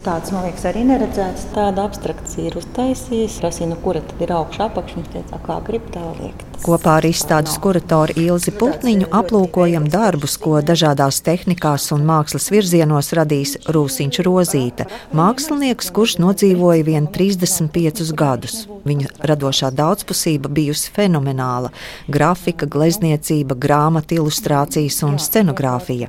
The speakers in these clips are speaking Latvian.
Tāds, man liekas, arī neredzēts. Tāda abstrakcija ir uztaisījusi. Es zinu, kura tad ir augšā apakšā. Viņš teica, kā grib tā liekt. Kopā ar izstādes kuratoru Ilzi Putniņu aplūkojam darbus, ko dažādās tehnikās un mākslas virzienos radīs Rūsiņš Rozīte, mākslinieks, kurš nodzīvoja vien 35 gadus. Viņa radošā daudzpusība bijusi fenomenāla - grafika, glezniecība, grāmatu ilustrācijas un scenogrāfija.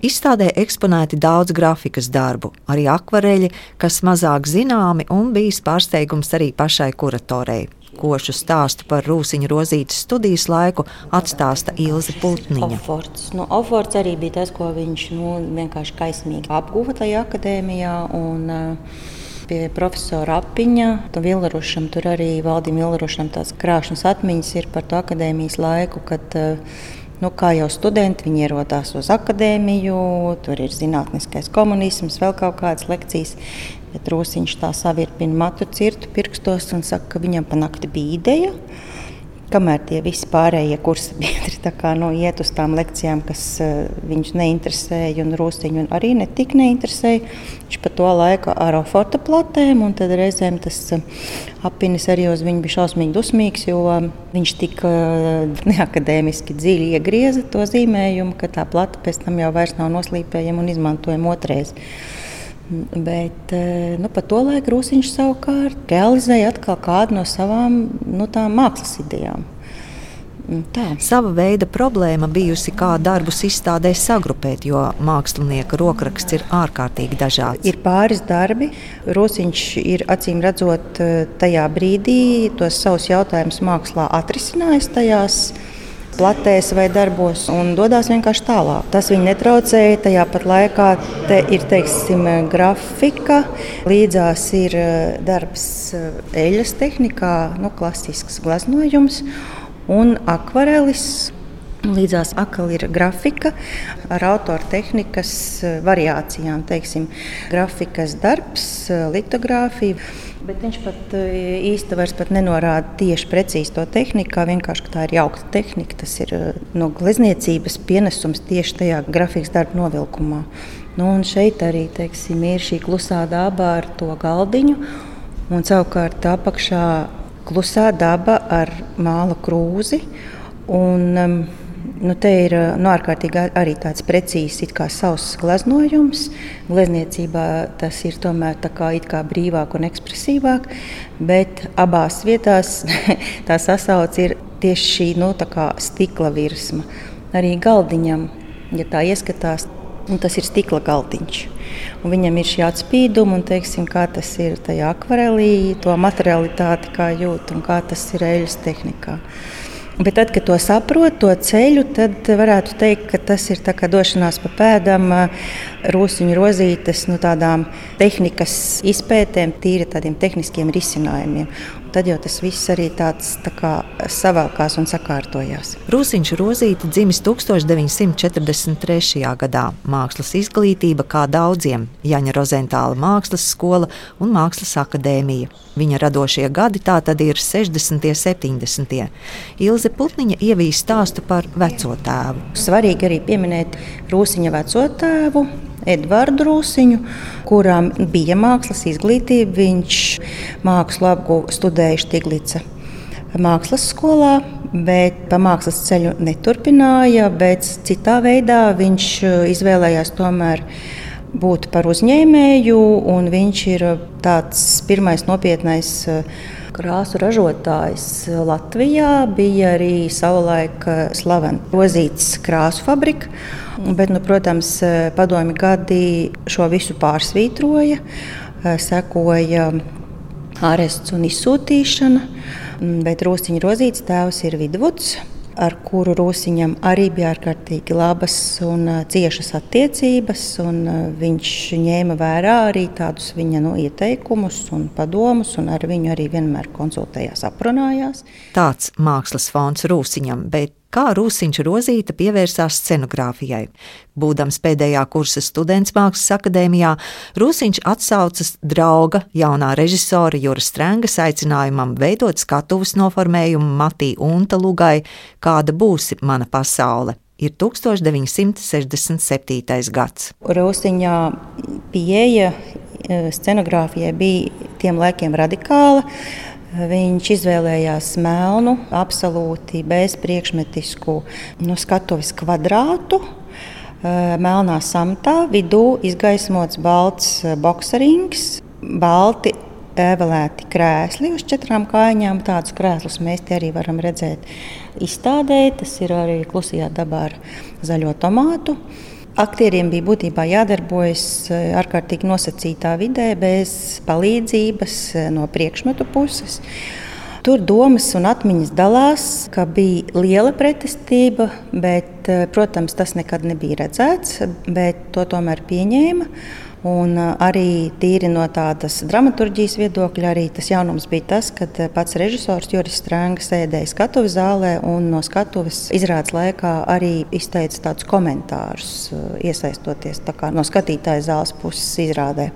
Izstādē eksponēti daudz grafikas darbu, arī akvareļi, kas mazāk zināmi un bijis pārsteigums arī pašai kuratorei. Košu stāstu par rūsiņu rozītes studijas laiku atstāsta Ilze Putniņa. Oforts. Nu, Oforts arī bija tas, ko viņš nu, vienkārši kaismīgi apguva tajā akadēmijā. Un, uh, pie profesora Apiņa. Vilrušam, tur arī Valdim Vilrušam tās krāšņas atmiņas ir par to akadēmijas laiku, kad uh, Nu, kā jau studenti, viņi ierodās uz akadēmiju, tur ir zinātniskais komunisms, vēl kaut kādas lekcijas. Bet Rūsiņš tā savirpina matu cirtu pirkstos un saka, ka viņam pa nakti bija ideja. Kamēr tie visi pārējie kursa biedri kā, nu, iet uz tām lekcijām, kas uh, viņus neinteresēja, un Rūsiņu arī netik neinteresēja, viņš pa to laiku ar fotoplatēm, un tad reizēm tas uh, apinis arī uz viņu bija šausmīgi dusmīgs, jo uh, viņš tik uh, neakadēmiski dziļi iegrieza to zīmējumu, ka tā plata pēc tam jau vairs nav noslīpējama un izmantojama otrais. Bet eh, nu, pa to laiku Rūsiņš savukārt realizēja atkal kādu no savām nu, mākslas idejām. Tā. Sava veida problēma bijusi, kā darbus izstādē sagrupēt, jo mākslinieka rokraksts ir ārkārtīgi dažāds. Ir pāris darbi. Rosiņš ir acīm redzot eh, tajā brīdī tos savus jautājumus mākslā atrisinājis tajās platēs vai darbos un dodas vienkārši tālāk. Tas viņu netraucēja. Tajā pat laikā te ir teiksim, grafika, līdzās ir eh, darbs eh, eļļas tehnikā, nu, klasisks glaznojums un akvarelis. Līdzās atkal ir grafika ar autora tehnikas eh, variācijām, teiksim, grafikas darbs, litogrāfija. Bet viņš pat e, īsti vairs nenorāda tieši precīzi to tehniku, kā vienkārši tā ir jaukta tehnika. Tas ir e, no glezniecības pienesums tieši tajā grafikas darba novilkumā. Nu, šeit arī teiksim, ir šī klusā daba ar to galdiņu, un savukārt apakšā klusā daba ar māla krūzi. Un, um, Nu, te ir nu, ārkārtīgi arī tāds precīzs, kā savs gleznojums. Glezniecībā tas ir tomēr kā, kā brīvāk un ekspresīvāk, bet abās vietās tā sasauce ir tieši šī nu, stikla virsma. Arī galdiņam, ja tā ieskatās, nu, tas ir stikla galdiņš. Un viņam ir šī atspīduma, un teiksim, kā tas ir tajā akvarelī, to materialitāti, kā jūt un kā tas ir eļļas tehnikā. Bet tad, kad to saprot, to ceļu, tad varētu teikt, ka tas ir došanās pa pēdām, rūsiņu rozītes, nu, tādām tehnikas izpētēm, tīri tādiem tehniskiem risinājumiem. Tad jau tas viss arī tāds tā kā savākās un sakārtojās. Rūsiņš Rozīte dzimis 1943. gadā. Mākslas izglītība kā daudziem - Jaņa Rozentāla mākslas skola un mākslas akadēmija. Viņa radošie gadi tā tad ir 60. un 70. Ilze Putniņa ievīja stāstu par veco tēvu. Svarīgi arī pieminēt Rūsiņa veco tēvu, Edvardu Rūsiņu, kuram bija mākslas izglītība. Viņš mākslu apgūta studēja Stiglica mākslas skolā, bet pa mākslas ceļu neturpināja. Citā veidā viņš izvēlējās tomēr būt par uzņēmēju, un viņš ir tāds pirmais nopietnais krāsu ražotājs Latvijā. Bija arī savulaik slavena Rozītas krāsu fabrika. Bet, nu, protams, padomi gadi šo visu pārsvītroja, sekoja arests un izsūtīšana. Bet Rūsiņa Rozītas tēvs ir Vidvuds ar kuru Rūsiņam arī bija ārkārtīgi labas un ciešas attiecības. Un viņš ņēma vērā arī tādus viņa nu, ieteikumus un padomus, un ar viņu arī vienmēr konsultējās, aprunājās. Tāds mākslas fons Rūsiņam, bet kā Rūsiņš Rozīta pievērsās scenogrāfijai. Būdams pēdējā kursa students Mākslas akadēmijā, Rūsiņš atsaucas drauga jaunā režisora Jūras Strengas aicinājumam veidot skatuves noformējumu Matī Unta Lugai Kāda būsi mana pasaule? Ir 1967. gads. Rūsiņā pieeja scenogrāfija bija tiem laikiem radikāla. Viņš izvēlējās melnu, absolūti bezpriekšmetisku nu, skatuves kvadrātu. Melnā samatā vidū izgaismots balts bokserings, balti evelēti krēsli uz četrām kājām. Tādus krēslus mēs arī varam redzēt izstādē. Tas ir arī klusajā dabā ar zaļo tomātu. Aktieriem bija būtībā jādarbojas eh, ārkārtīgi nosacītā vidē, bez palīdzības eh, no priekšmetu puses. Tur domas un atmiņas dalās, ka bija liela pretestība, bet, eh, protams, tas nekad nebija redzēts, bet to tomēr pieņēma. Un arī tīri no tādas dramaturgijas viedokļa, arī tas jaunums bija tas, ka pats režisors Juris Strānga sēdēja skatuves zālē un no skatuves izrādes laikā arī izteica tādus komentārus, iesaistoties no skatītāja zāles puses izrādē.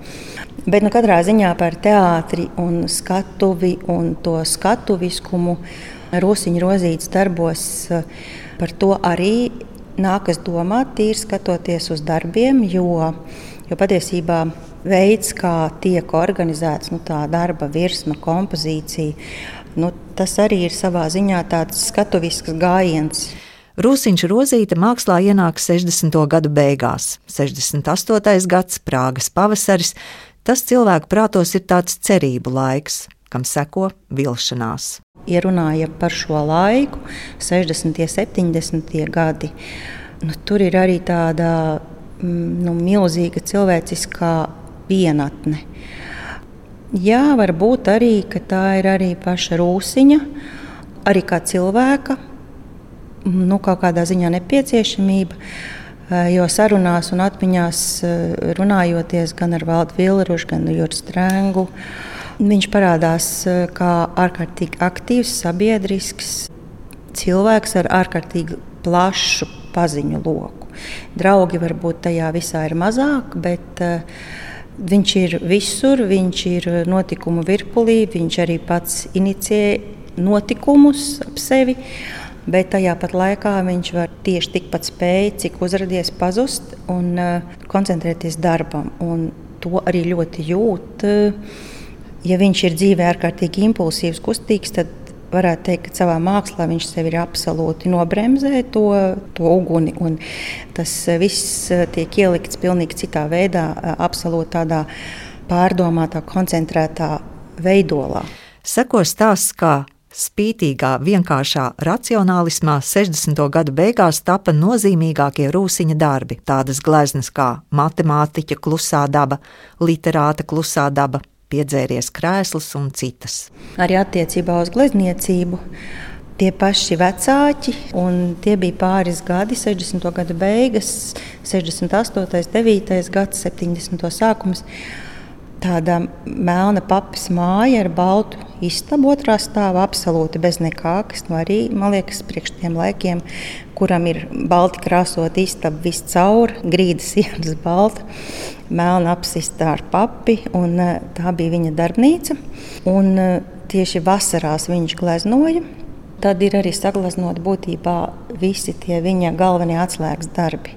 Bet nu, katrā ziņā par teātri un skatuvi un to skatuviskumu Rosiņa rozītas darbos par to arī nākas domāt, tīri skatoties uz darbiem, jo Jo patiesībā veids, kā tiek organizēts nu, tā darba virsma, kompozīcija, nu, tas arī ir savā ziņā tāds skatuvisks gājiens. Rūsiņš Rozīta mākslā ienāk 60. gadu beigās, 68. gads, Prāgas pavasaris. Tas cilvēku prātos ir tāds cerību laiks, kam seko vilšanās. Ja runājam par šo laiku, 60. un 70. gadi, nu, tur ir arī tāda nu, milzīga cilvēciskā vienatne. Jā, varbūt arī tā ir arī paša rūsiņa, arī kā cilvēka, nu, kaut kādā ziņā nepieciešamība. Jo sarunās un atmiņās runājoties gan ar Valdu Vilrušu, gan Jurgu Strēngu, viņš parādās kā ārkārtīgi aktīvs, sabiedrisks cilvēks ar ārkārtīgi plašu paziņu loku. Draugi varbūt tajā visā ir mazāk, bet uh, viņš ir visur, viņš ir notikumu virpulī, viņš arī pats inicijē notikumus ap sevi. Bet tajā pat laikā viņš var tieši tikpat spēt, cik uzrādīties, pazust un uh, koncentrēties darbam. Un to arī ļoti jūt. Uh, ja viņš ir dzīvē ārkārtīgi impulsīvs, kustīgs, tad varētu teikt, ka savā mākslā viņš sevi ir absolūti nobremzējis to, to uguni. Tas viss eh, tiek ielikts pilnīgi citā veidā, eh, absolūti tādā pārdomātā, koncentrētā veidolā. Seko stāsts, kā spītīgā, vienkāršā racionālismā 60. gadu beigās tapa nozīmīgākie rūsiņa darbi, tādas gleznas kā matemātiķa klusā daba, literāta klusā daba, piedzēries krēsls un citas. Arī attiecībā uz glezniecību. Tie paši vecāki, un tie bija pāris gadi, 60. gada beigas, 68., 9. gads, 70. sākums tāda melna papas māja ar baltu istabu otrā stāvā, absolūti bez nekā, kas nu arī, man liekas, priekš tiem laikiem, kuram ir balti krāsot istaba viscaur, grīdas sienas balta, melna apsista ar papi, un eh, tā bija viņa darbnīca. Un eh, tieši vasarās viņš gleznoja. Tad ir arī saglaznot būtībā visi tie viņa galvenie atslēgas darbi.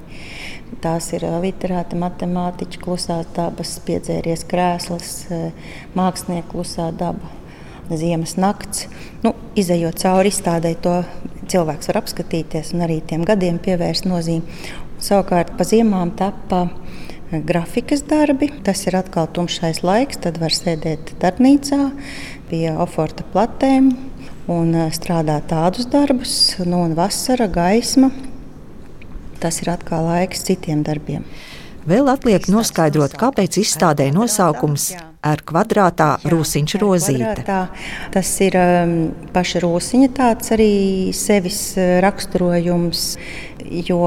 Tās ir literāta, matemātiķa, klusās dabas, piedzēries krēsls, mākslinieka klusā daba, ziemas nakts. Nu, izejot cauri izstādē, to cilvēks var apskatīties un arī tiem gadiem pievērst nozīmi. Savukārt pa ziemām tapa grafikas darbi. Tas ir atkal tumšais laiks, tad var sēdēt darbnīcā pie oforta platēm un strādāt tādus darbus. Nu, un vasara, gaisma, tas ir atkal laiks citiem darbiem. Vēl atliek noskaidrot, kāpēc izstādē nosaukums ar kvadrātā rūsiņš rozīte. Tas ir um, paša rūsiņa tāds arī sevis uh, raksturojums, jo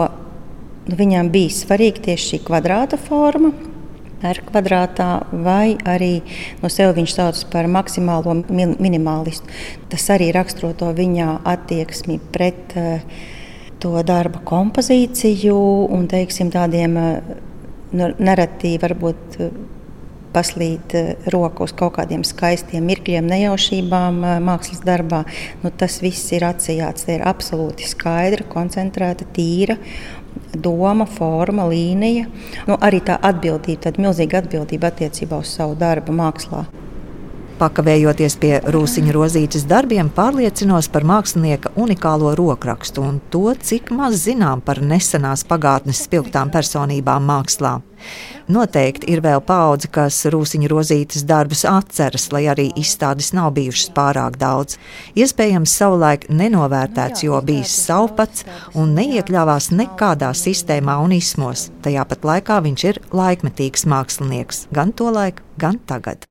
viņam bija svarīga tieši šī kvadrāta forma. Ar kvadrātā, vai arī no sevis viņš sauc par maksimālo minimālistu. Tas arī raksturo to viņa attieksmi pret uh, to darba kompozīciju un teiksim, tādiem eh, nu, nereti varbūt eh, paslīd eh, roku uz kaut kādiem skaistiem mirkļiem, nejaušībām mākslas darbā. Nu, tas viss ir atsijāts. Tā ir absolūti skaidra, koncentrēta, tīra doma, forma, līnija. Nu, arī tā atbildība, tāda milzīga atbildība attiecībā uz savu darbu mākslā. Pakavējoties pie Rūsiņa rozītes darbiem, pārliecinos par mākslinieka unikālo rokrakstu un to, cik maz zinām par nesenās pagātnes spilgtām personībām mākslā. Noteikti ir vēl paudze, kas Rūsiņa rozītes darbus atceras, lai arī izstādes nav bijušas pārāk daudz. Iespējams, savulaik nenovērtēts, jo bijis savpats un neiekļāvās nekādā sistēmā un ismos. Tajā pat laikā viņš ir laikmetīgs mākslinieks, gan tolaik, gan tagad.